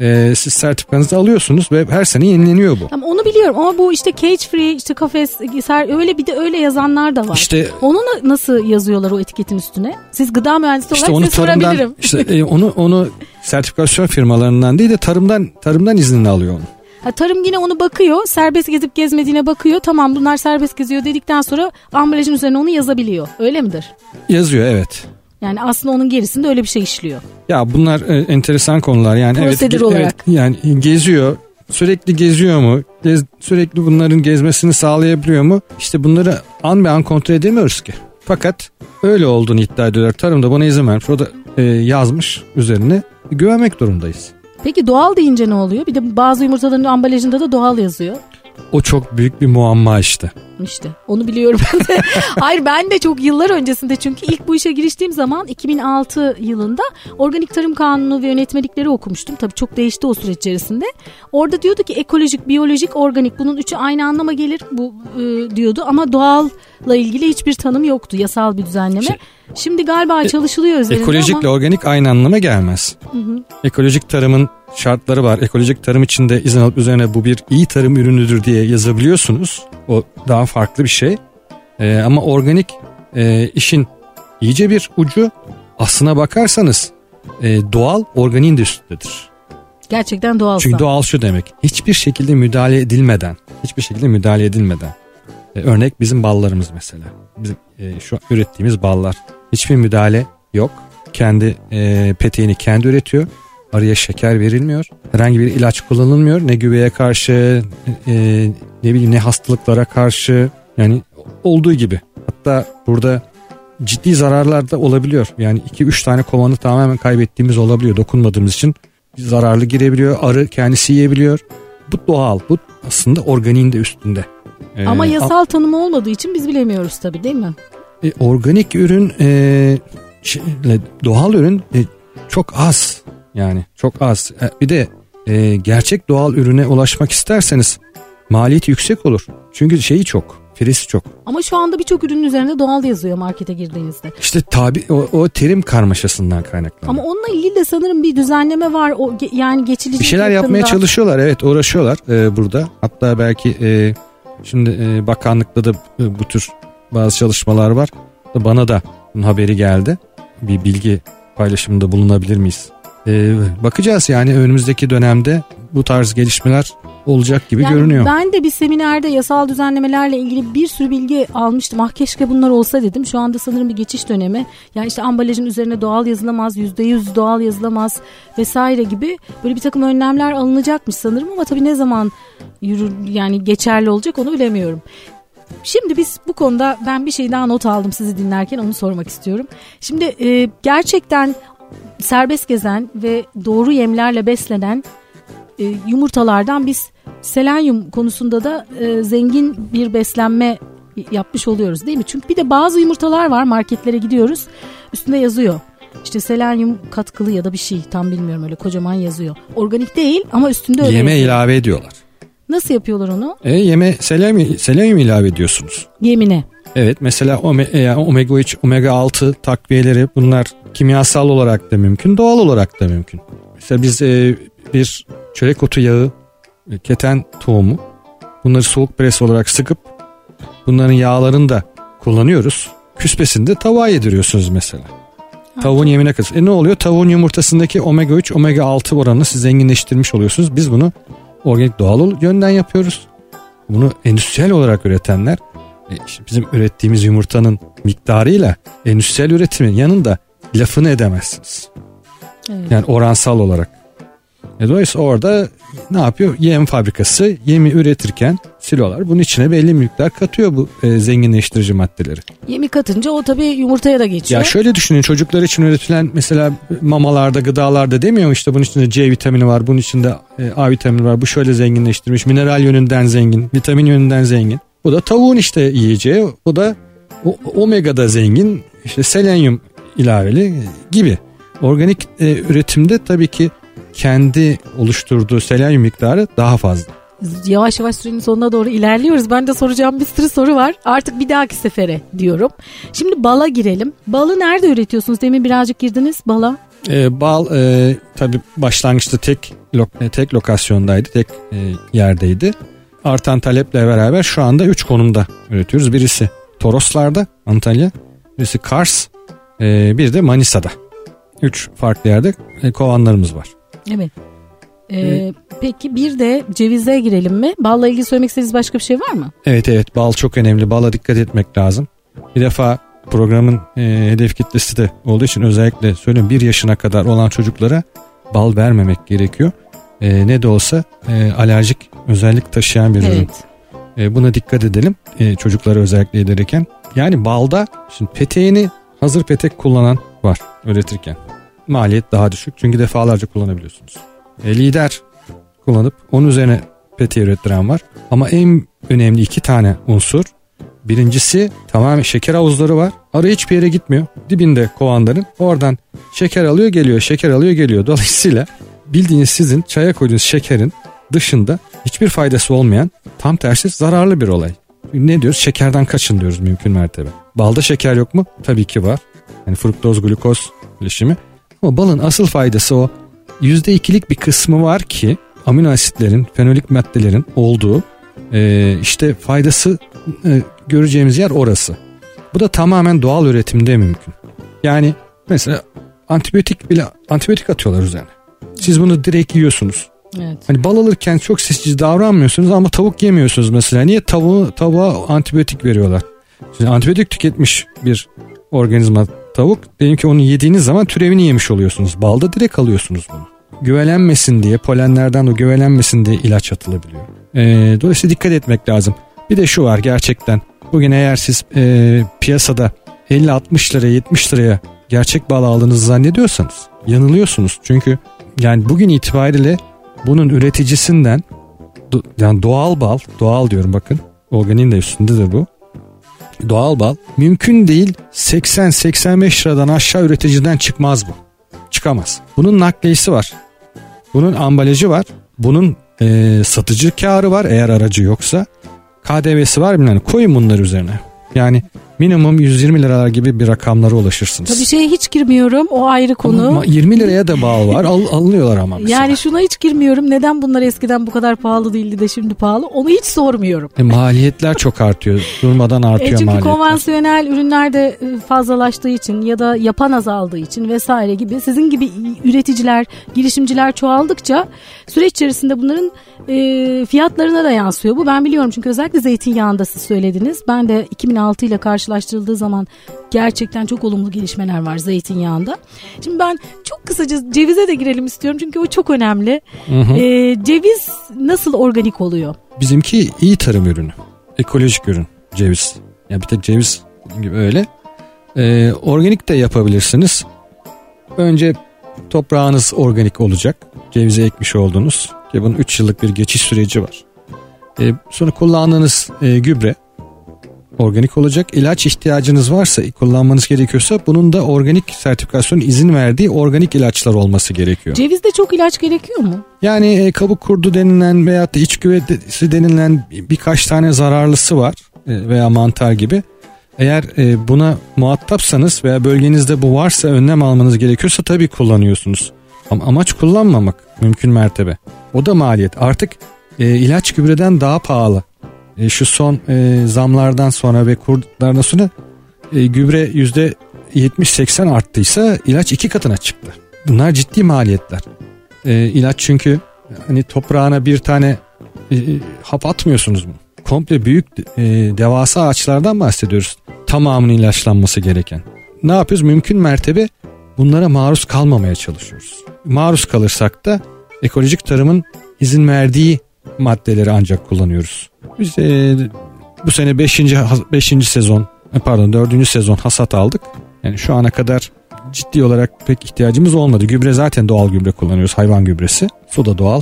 e, siz sertifikanızı alıyorsunuz ve her sene yenileniyor bu. Tamam onu biliyorum ama bu işte cage free işte kafes öyle bir de öyle yazanlar da var. İşte onu nasıl yazıyorlar o etiketin üstüne? Siz gıda mühendisi işte olarak size sorabilirim. İşte e, onu onu sertifikasyon firmalarından değil de tarımdan tarımdan iznini alıyor onu. Ha, tarım yine onu bakıyor. Serbest gezip gezmediğine bakıyor. Tamam bunlar serbest geziyor dedikten sonra ambalajın üzerine onu yazabiliyor. Öyle midir? Yazıyor evet. Yani aslında onun gerisinde öyle bir şey işliyor. Ya bunlar e, enteresan konular. Yani Prosedür evet, olarak. Evet, yani geziyor. Sürekli geziyor mu? Gez, sürekli bunların gezmesini sağlayabiliyor mu? İşte bunları an be an kontrol edemiyoruz ki. Fakat öyle olduğunu iddia ediyorlar. Tarımda buna izin vermiş. O da e, yazmış üzerine. Güvenmek durumdayız. Peki doğal deyince ne oluyor? Bir de bazı yumurtaların ambalajında da doğal yazıyor. O çok büyük bir muamma işte. İşte onu biliyorum ben de. Hayır ben de çok yıllar öncesinde çünkü ilk bu işe giriştiğim zaman 2006 yılında Organik Tarım Kanunu ve yönetmelikleri okumuştum. Tabii çok değişti o süreç içerisinde. Orada diyordu ki ekolojik, biyolojik, organik bunun üçü aynı anlama gelir bu e, diyordu ama doğalla ilgili hiçbir tanım yoktu yasal bir düzenleme. Şey, Şimdi galiba e, çalışılıyor üzerinde Ekolojikle ama... organik aynı anlama gelmez. Hı hı. Ekolojik tarımın şartları var. Ekolojik tarım içinde izin alıp üzerine bu bir iyi tarım ürünüdür diye yazabiliyorsunuz. O daha farklı bir şey. Ee, ama organik e, işin iyice bir ucu aslına bakarsanız e, doğal organiğin de üstündedir. Gerçekten doğal. Çünkü doğal şu demek. Hiçbir şekilde müdahale edilmeden, hiçbir şekilde müdahale edilmeden. E, örnek bizim ballarımız mesela. Bizim e, şu ürettiğimiz ballar. Hiçbir müdahale yok. Kendi e, peteğini kendi üretiyor. Araya şeker verilmiyor. Herhangi bir ilaç kullanılmıyor. Ne güveye karşı e, ne bileyim ne hastalıklara karşı yani olduğu gibi. Hatta burada ciddi zararlar da olabiliyor. Yani 2-3 tane kovanı tamamen kaybettiğimiz olabiliyor dokunmadığımız için. Zararlı girebiliyor. Arı kendisi yiyebiliyor. Bu doğal. Bu aslında organiğin de üstünde. Ee, Ama yasal tanımı olmadığı için biz bilemiyoruz tabii değil mi? E, organik ürün e, şey, doğal ürün e, çok az yani çok az. E, bir de e, gerçek doğal ürüne ulaşmak isterseniz maliyeti yüksek olur. Çünkü şeyi çok. Firesi çok. Ama şu anda birçok ürünün üzerinde doğal yazıyor markete girdiğinizde. İşte tabi o, o terim karmaşasından kaynaklanıyor. Ama onunla ilgili de sanırım bir düzenleme var. O yani geçici bir şeyler yakında. yapmaya çalışıyorlar. Evet uğraşıyorlar e, burada. Hatta belki e, şimdi e, bakanlıkta da e, bu tür bazı çalışmalar var. Bana da bunun haberi geldi. Bir bilgi paylaşımında bulunabilir miyiz? Ee, bakacağız yani önümüzdeki dönemde bu tarz gelişmeler olacak gibi Yani görünüyor. Ben de bir seminerde yasal düzenlemelerle ilgili bir sürü bilgi almıştım. Ah keşke bunlar olsa dedim. Şu anda sanırım bir geçiş dönemi. Yani işte ambalajın üzerine doğal yazılamaz, yüzde yüz doğal yazılamaz vesaire gibi böyle bir takım önlemler alınacakmış sanırım ama tabii ne zaman yürür yani geçerli olacak onu bilemiyorum. Şimdi biz bu konuda ben bir şey daha not aldım sizi dinlerken onu sormak istiyorum. Şimdi e, gerçekten serbest gezen ve doğru yemlerle beslenen e, yumurtalardan biz selenyum konusunda da e, zengin bir beslenme yapmış oluyoruz değil mi? Çünkü bir de bazı yumurtalar var marketlere gidiyoruz üstünde yazıyor. İşte selenyum katkılı ya da bir şey tam bilmiyorum öyle kocaman yazıyor. Organik değil ama üstünde öyle Yeme yazıyor. ilave ediyorlar. Nasıl yapıyorlar onu? E, yeme selenyum, selenyum ilave ediyorsunuz. Yemine. Evet mesela e, omega 3, omega 6 takviyeleri bunlar kimyasal olarak da mümkün, doğal olarak da mümkün. Mesela biz e, bir çörek otu yağı, e, keten tohumu bunları soğuk pres olarak sıkıp bunların yağlarını da kullanıyoruz. Küspesini de tavuğa yediriyorsunuz mesela. Tavuğun yemine katıyor. E ne oluyor? Tavuğun yumurtasındaki omega 3, omega 6 oranını siz zenginleştirmiş oluyorsunuz. Biz bunu organik doğal yönden yapıyoruz. Bunu endüstriyel olarak üretenler e, işte bizim ürettiğimiz yumurtanın miktarıyla endüstriyel üretimin yanında lafını edemezsiniz. Evet. Yani oransal olarak. E dolayısıyla orada ne yapıyor? Yem fabrikası yemi üretirken silolar bunun içine belli miktar katıyor bu e, zenginleştirici maddeleri. Yemi katınca o tabii yumurtaya da geçiyor. Ya şöyle düşünün çocuklar için üretilen mesela mamalarda gıdalarda demiyor mu işte bunun içinde C vitamini var bunun içinde e, A vitamini var bu şöyle zenginleştirmiş mineral yönünden zengin vitamin yönünden zengin. Bu da tavuğun işte yiyeceği bu da omega'da zengin işte selenyum ilaveli gibi. Organik e, üretimde tabii ki kendi oluşturduğu selenyum miktarı daha fazla. Yavaş yavaş sürenin sonuna doğru ilerliyoruz. Ben de soracağım bir sürü soru var. Artık bir dahaki sefere diyorum. Şimdi bala girelim. Balı nerede üretiyorsunuz? Demin birazcık girdiniz bala. E, bal e, tabii başlangıçta tek lo- e, tek lokasyondaydı, tek e, yerdeydi. Artan taleple beraber şu anda 3 konumda üretiyoruz. Birisi Toroslar'da, Antalya, birisi Kars, e, bir de Manisa'da. 3 farklı yerde e, kovanlarımız var. Evet. Ee, Peki bir de cevize girelim mi? Balla ilgili söylemek istediğiniz başka bir şey var mı? Evet evet bal çok önemli. Bala dikkat etmek lazım. Bir defa programın e, hedef kitlesi de olduğu için özellikle söylüyorum 1 yaşına kadar olan çocuklara bal vermemek gerekiyor. E, ne de olsa e, alerjik özellik taşıyan bir ürün. Evet. E, buna dikkat edelim e, çocuklara özellikle yedirirken. Yani balda şimdi peteğini hazır petek kullanan var üretirken. Maliyet daha düşük çünkü defalarca kullanabiliyorsunuz. E, lider kullanıp onun üzerine peteği ürettiren var. Ama en önemli iki tane unsur. Birincisi tamamen şeker havuzları var. Arı hiçbir yere gitmiyor. Dibinde kovanların. Oradan şeker alıyor geliyor, şeker alıyor geliyor. Dolayısıyla bildiğiniz sizin çaya koyduğunuz şekerin dışında hiçbir faydası olmayan tam tersi zararlı bir olay. Ne diyoruz? Şekerden kaçın diyoruz mümkün mertebe. Balda şeker yok mu? Tabii ki var. Yani fruktoz glukoz bileşimi. Ama balın asıl faydası o %2'lik bir kısmı var ki amino asitlerin, fenolik maddelerin olduğu e, işte faydası e, göreceğimiz yer orası. Bu da tamamen doğal üretimde mümkün. Yani mesela antibiyotik bile antibiyotik atıyorlar üzerine. Siz bunu direkt yiyorsunuz. Evet. Hani bal alırken çok seçici davranmıyorsunuz ama tavuk yemiyorsunuz mesela. Niye tavuğu tavuğa antibiyotik veriyorlar? Şimdi antibiyotik tüketmiş bir organizma tavuk. Diyelim ki onu yediğiniz zaman türevini yemiş oluyorsunuz. Balda direkt alıyorsunuz bunu. Güvelenmesin diye polenlerden de güvelenmesin diye ilaç atılabiliyor. Ee, dolayısıyla dikkat etmek lazım. Bir de şu var gerçekten. Bugün eğer siz e, piyasada 50-60 liraya 70 liraya gerçek bal aldığınızı zannediyorsanız yanılıyorsunuz. Çünkü yani bugün itibariyle bunun üreticisinden yani doğal bal, doğal diyorum bakın. Organiğin de üstündedir bu. Doğal bal mümkün değil 80-85 liradan aşağı üreticiden çıkmaz bu. Çıkamaz. Bunun nakliyesi var. Bunun ambalajı var. Bunun e, satıcı karı var eğer aracı yoksa. KDV'si var bilmem. Koyun bunları üzerine. Yani minimum 120 liralar gibi bir rakamlara ulaşırsınız. Tabii şeye hiç girmiyorum o ayrı konu. Ama 20 liraya da bal var al, alınıyorlar ama mesela. Yani şuna hiç girmiyorum neden bunlar eskiden bu kadar pahalı değildi de şimdi pahalı onu hiç sormuyorum. E, maliyetler çok artıyor durmadan artıyor e çünkü maliyetler. konvansiyonel ürünler de e, fazlalaştığı için ya da yapan azaldığı için vesaire gibi sizin gibi üreticiler girişimciler çoğaldıkça süreç içerisinde bunların e, fiyatlarına da yansıyor. Bu ben biliyorum çünkü özellikle zeytinyağında siz söylediniz. Ben de 2006 ile karşılaştırıldığı zaman gerçekten çok olumlu gelişmeler var zeytinyağında. Şimdi ben çok kısaca cevize de girelim istiyorum çünkü o çok önemli. Hı hı. E, ceviz nasıl organik oluyor? Bizimki iyi tarım ürünü. Ekolojik ürün ceviz. Yani bir tek ceviz gibi öyle. E, organik de yapabilirsiniz. Önce toprağınız organik olacak. Cevizi ekmiş oldunuz. Ki bunun 3 yıllık bir geçiş süreci var. E, sonra kullandığınız e, gübre organik olacak. İlaç ihtiyacınız varsa kullanmanız gerekiyorsa bunun da organik sertifikasyon izin verdiği organik ilaçlar olması gerekiyor. Cevizde çok ilaç gerekiyor mu? Yani e, kabuk kurdu denilen veyahut da iç güvesi denilen birkaç tane zararlısı var e, veya mantar gibi. Eğer e, buna muhatapsanız veya bölgenizde bu varsa önlem almanız gerekiyorsa tabii kullanıyorsunuz. Ama amaç kullanmamak mümkün mertebe. O da maliyet. Artık e, ilaç gübreden daha pahalı. E, şu son e, zamlardan sonra ve kurlardan sonra e, gübre yüzde 70-80 arttıysa ilaç iki katına çıktı. Bunlar ciddi maliyetler. E, ilaç çünkü hani toprağına bir tane e, hap atmıyorsunuz mu? Komple büyük e, devasa ağaçlardan bahsediyoruz. Tamamının ilaçlanması gereken. Ne yapıyoruz? Mümkün mertebe bunlara maruz kalmamaya çalışıyoruz. Maruz kalırsak da ekolojik tarımın izin verdiği maddeleri ancak kullanıyoruz. Biz e, bu sene 5. 5. sezon e, pardon 4. sezon hasat aldık. Yani şu ana kadar ciddi olarak pek ihtiyacımız olmadı. Gübre zaten doğal gübre kullanıyoruz hayvan gübresi. Su da doğal.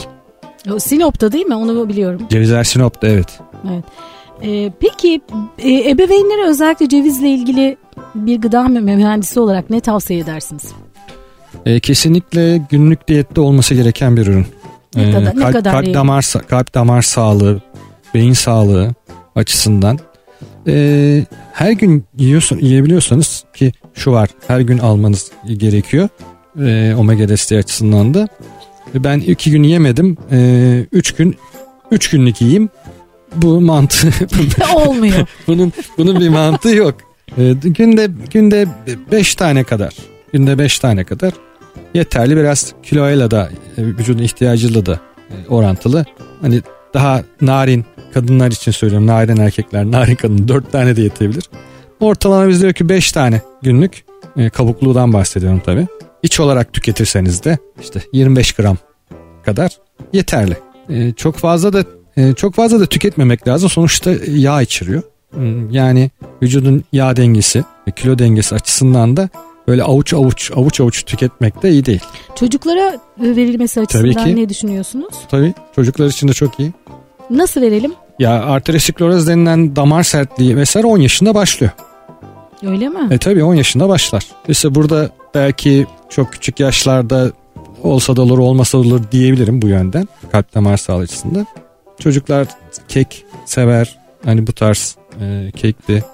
Sinop'ta değil mi? Onu biliyorum. Cevizler Sinop'ta evet. Evet. Ee, peki e, ebeveynlere özellikle cevizle ilgili bir gıda mühendisi olarak ne tavsiye edersiniz? E, kesinlikle günlük diyette olması gereken bir ürün. Ne ee, kadar, kalp, ne kadar kalp damar kalp damar sağlığı, beyin sağlığı açısından e, her gün yiyorsun yiyebiliyorsanız ki şu var her gün almanız gerekiyor e, omega desteği açısından da. Ben iki gün yemedim e, üç gün üç günlük yiyeyim bu mantığı olmuyor. bunun bunun bir mantığı yok. E, günde günde beş tane kadar günde beş tane kadar yeterli biraz kiloyla da e, vücudun ihtiyacıyla da e, orantılı. Hani daha narin kadınlar için söylüyorum narin erkekler narin kadın 4 tane de yetebilir. Ortalama biz diyor ki 5 tane günlük e, kabukluğundan bahsediyorum tabi. İç olarak tüketirseniz de işte 25 gram kadar yeterli. E, çok fazla da çok fazla da tüketmemek lazım. Sonuçta yağ içeriyor. Hmm, yani vücudun yağ dengesi ve kilo dengesi açısından da böyle avuç avuç avuç avuç tüketmek de iyi değil. Çocuklara verilmesi açısından Tabii ki. ne düşünüyorsunuz? Tabii çocuklar için de çok iyi. Nasıl verelim? Ya arterioskleroz denilen damar sertliği vesaire 10 yaşında başlıyor. Öyle mi? E tabii 10 yaşında başlar. İşte burada belki çok küçük yaşlarda olsa da olur olmasa da olur diyebilirim bu yönden kalp damar sağlığı açısından. Çocuklar kek sever. Hani bu tarz e, kekti,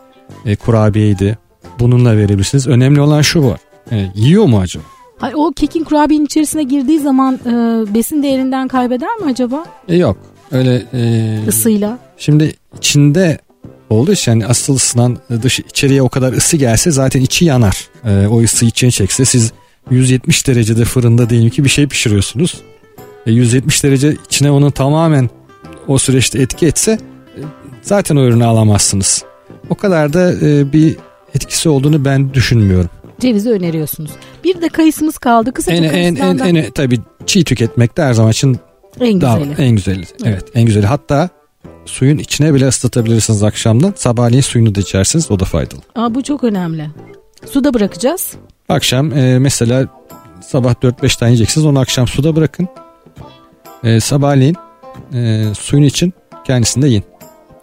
e, kurabiyeydi, bununla verebilirsiniz. Önemli olan şu var. E, yiyor mu acaba? Hayır, o kekin kurabiyenin içerisine girdiği zaman e, besin değerinden kaybeder mi acaba? E, yok. Öyle e, ısıyla. Şimdi içinde olduğu için yani asıl ısınan dış içeriye o kadar ısı gelse zaten içi yanar. E, o ısı içine çekse siz 170 derecede fırında diyelim ki bir şey pişiriyorsunuz. E, 170 derece içine onun tamamen o süreçte etki etse e, zaten o ürünü alamazsınız. O kadar da e, bir etkisi olduğunu ben düşünmüyorum. Cevizi öneriyorsunuz. Bir de kayısımız kaldı. Kısaca en, en, en, en, tabii çiğ tüketmek de her zaman için en daha, güzeli. en güzeli. Evet. evet en güzeli. Hatta suyun içine bile ıslatabilirsiniz akşamdan. Sabahleyin suyunu da içersiniz o da faydalı. Aa, bu çok önemli. Suda bırakacağız. Akşam e, mesela sabah 4-5 tane yiyeceksiniz onu akşam suda bırakın. E, sabahleyin e, suyun için kendisini de yiyin.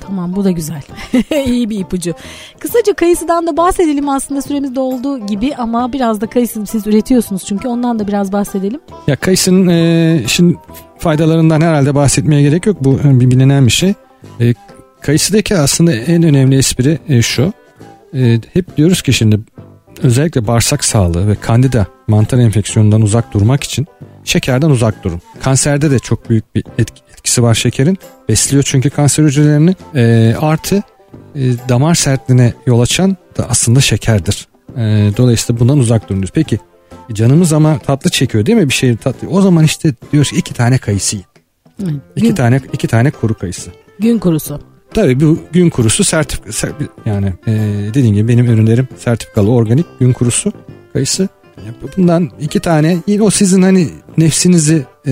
Tamam bu da güzel. İyi bir ipucu. Kısaca kayısıdan da bahsedelim aslında süremiz de olduğu gibi ama biraz da kayısı siz üretiyorsunuz çünkü ondan da biraz bahsedelim. Ya kayısının e, şimdi faydalarından herhalde bahsetmeye gerek yok. Bu bir bilinen bir şey. E, kayısıdaki aslında en önemli espri e, şu. e, hep diyoruz ki şimdi özellikle bağırsak sağlığı ve kandida mantar enfeksiyonundan uzak durmak için şekerden uzak durun. Kanserde de çok büyük bir etkisi var şekerin. Besliyor çünkü kanser hücrelerini. E, artı e, damar sertliğine yol açan da aslında şekerdir. E, dolayısıyla bundan uzak durun Peki canımız ama tatlı çekiyor değil mi bir şey tatlı. O zaman işte diyoruz ki iki tane kayısı yiyin. İki gün, tane iki tane kuru kayısı. Gün kurusu. Tabii bu gün kurusu sertifika yani e, dediğim gibi benim ürünlerim sertifikalı organik gün kurusu kayısı. Bundan iki tane yine o sizin hani nefsinizi e,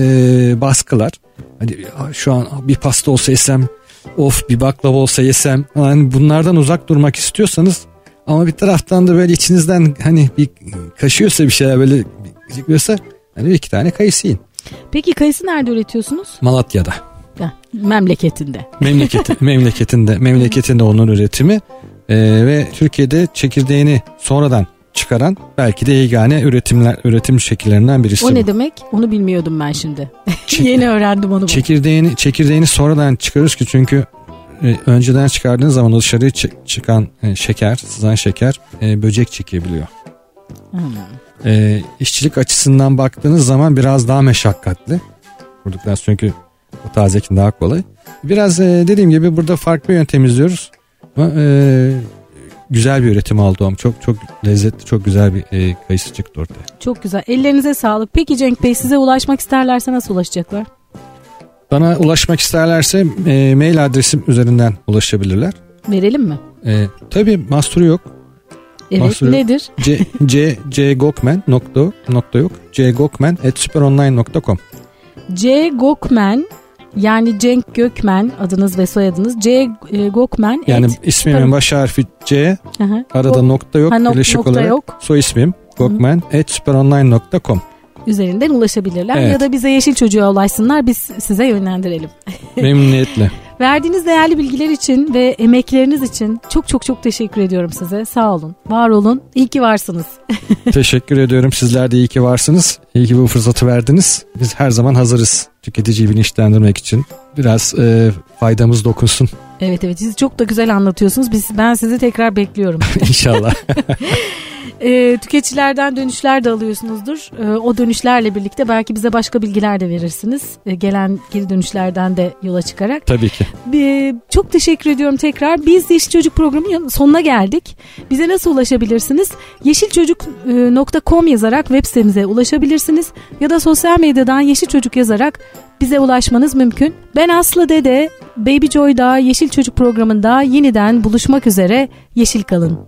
baskılar. Hani şu an bir pasta olsa yesem of bir baklava olsa yesem hani bunlardan uzak durmak istiyorsanız ama bir taraftan da böyle içinizden hani bir kaşıyorsa bir şeyler böyle çıkıyorsa hani iki tane kayısı yiyin. Peki kayısı nerede üretiyorsunuz? Malatya'da. Ya, memleketinde. Memleketi, memleketinde, memleketinde onun üretimi ee, ve Türkiye'de çekirdeğini sonradan çıkaran belki de yegane üretimler üretim şekillerinden birisi. O bu. ne demek? Onu bilmiyordum ben şimdi. Yeni öğrendim onu. Çekirdeğini çekirdeğini sonradan çıkarırız ki çünkü e, önceden çıkardığınız zaman dışarıya çıkan e, şeker, sızan şeker e, böcek çekebiliyor. Hmm. E, işçilik açısından baktığınız zaman biraz daha meşakkatli. Vurduktan çünkü o tazekin daha kolay. Biraz e, dediğim gibi burada farklı yöntem izliyoruz. Ama e, güzel bir üretim aldı o. Çok çok lezzetli, çok güzel bir e, kayısı çıktı ortaya. Çok güzel. Ellerinize sağlık. Peki Cenk Bey size ulaşmak isterlerse nasıl ulaşacaklar? Bana ulaşmak isterlerse e, mail adresim üzerinden ulaşabilirler. Verelim mi? E, tabii mahsuru yok. Evet mahsuru nedir? C, C, C Gokmen nokta, nokta yok. C Gokmen at superonline.com C Gokmen yani Cenk Gökmen adınız ve soyadınız C e, Gokmen. Yani et, ismimin süper... baş harfi C. Aha. Arada o, nokta yok. Ha, nok, nokta olarak yok. soy ismim Gokmen superonline.com üzerinden ulaşabilirler evet. ya da bize Yeşil Çocuğa ulaşsınlar biz size yönlendirelim. Memnuniyetle. Verdiğiniz değerli bilgiler için ve emekleriniz için çok çok çok teşekkür ediyorum size. Sağ olun, var olun. İyi ki varsınız. teşekkür ediyorum. Sizler de iyi ki varsınız. İyi ki bu fırsatı verdiniz. Biz her zaman hazırız tüketiciyi bilinçlendirmek için. Biraz e, faydamız dokunsun. Evet evet siz çok da güzel anlatıyorsunuz. Biz ben sizi tekrar bekliyorum. İnşallah. e, tüketicilerden dönüşler de alıyorsunuzdur. E, o dönüşlerle birlikte belki bize başka bilgiler de verirsiniz. E, gelen geri dönüşlerden de yola çıkarak. Tabii ki. E, çok teşekkür ediyorum tekrar. Biz Yeşil Çocuk programının sonuna geldik. Bize nasıl ulaşabilirsiniz? yeşilçocuk.com yazarak web sitemize ulaşabilirsiniz. Ya da sosyal medyadan Yeşil Çocuk yazarak bize ulaşmanız mümkün. Ben Aslı Dede, Baby Joy'da Yeşil Çocuk programında yeniden buluşmak üzere. Yeşil kalın.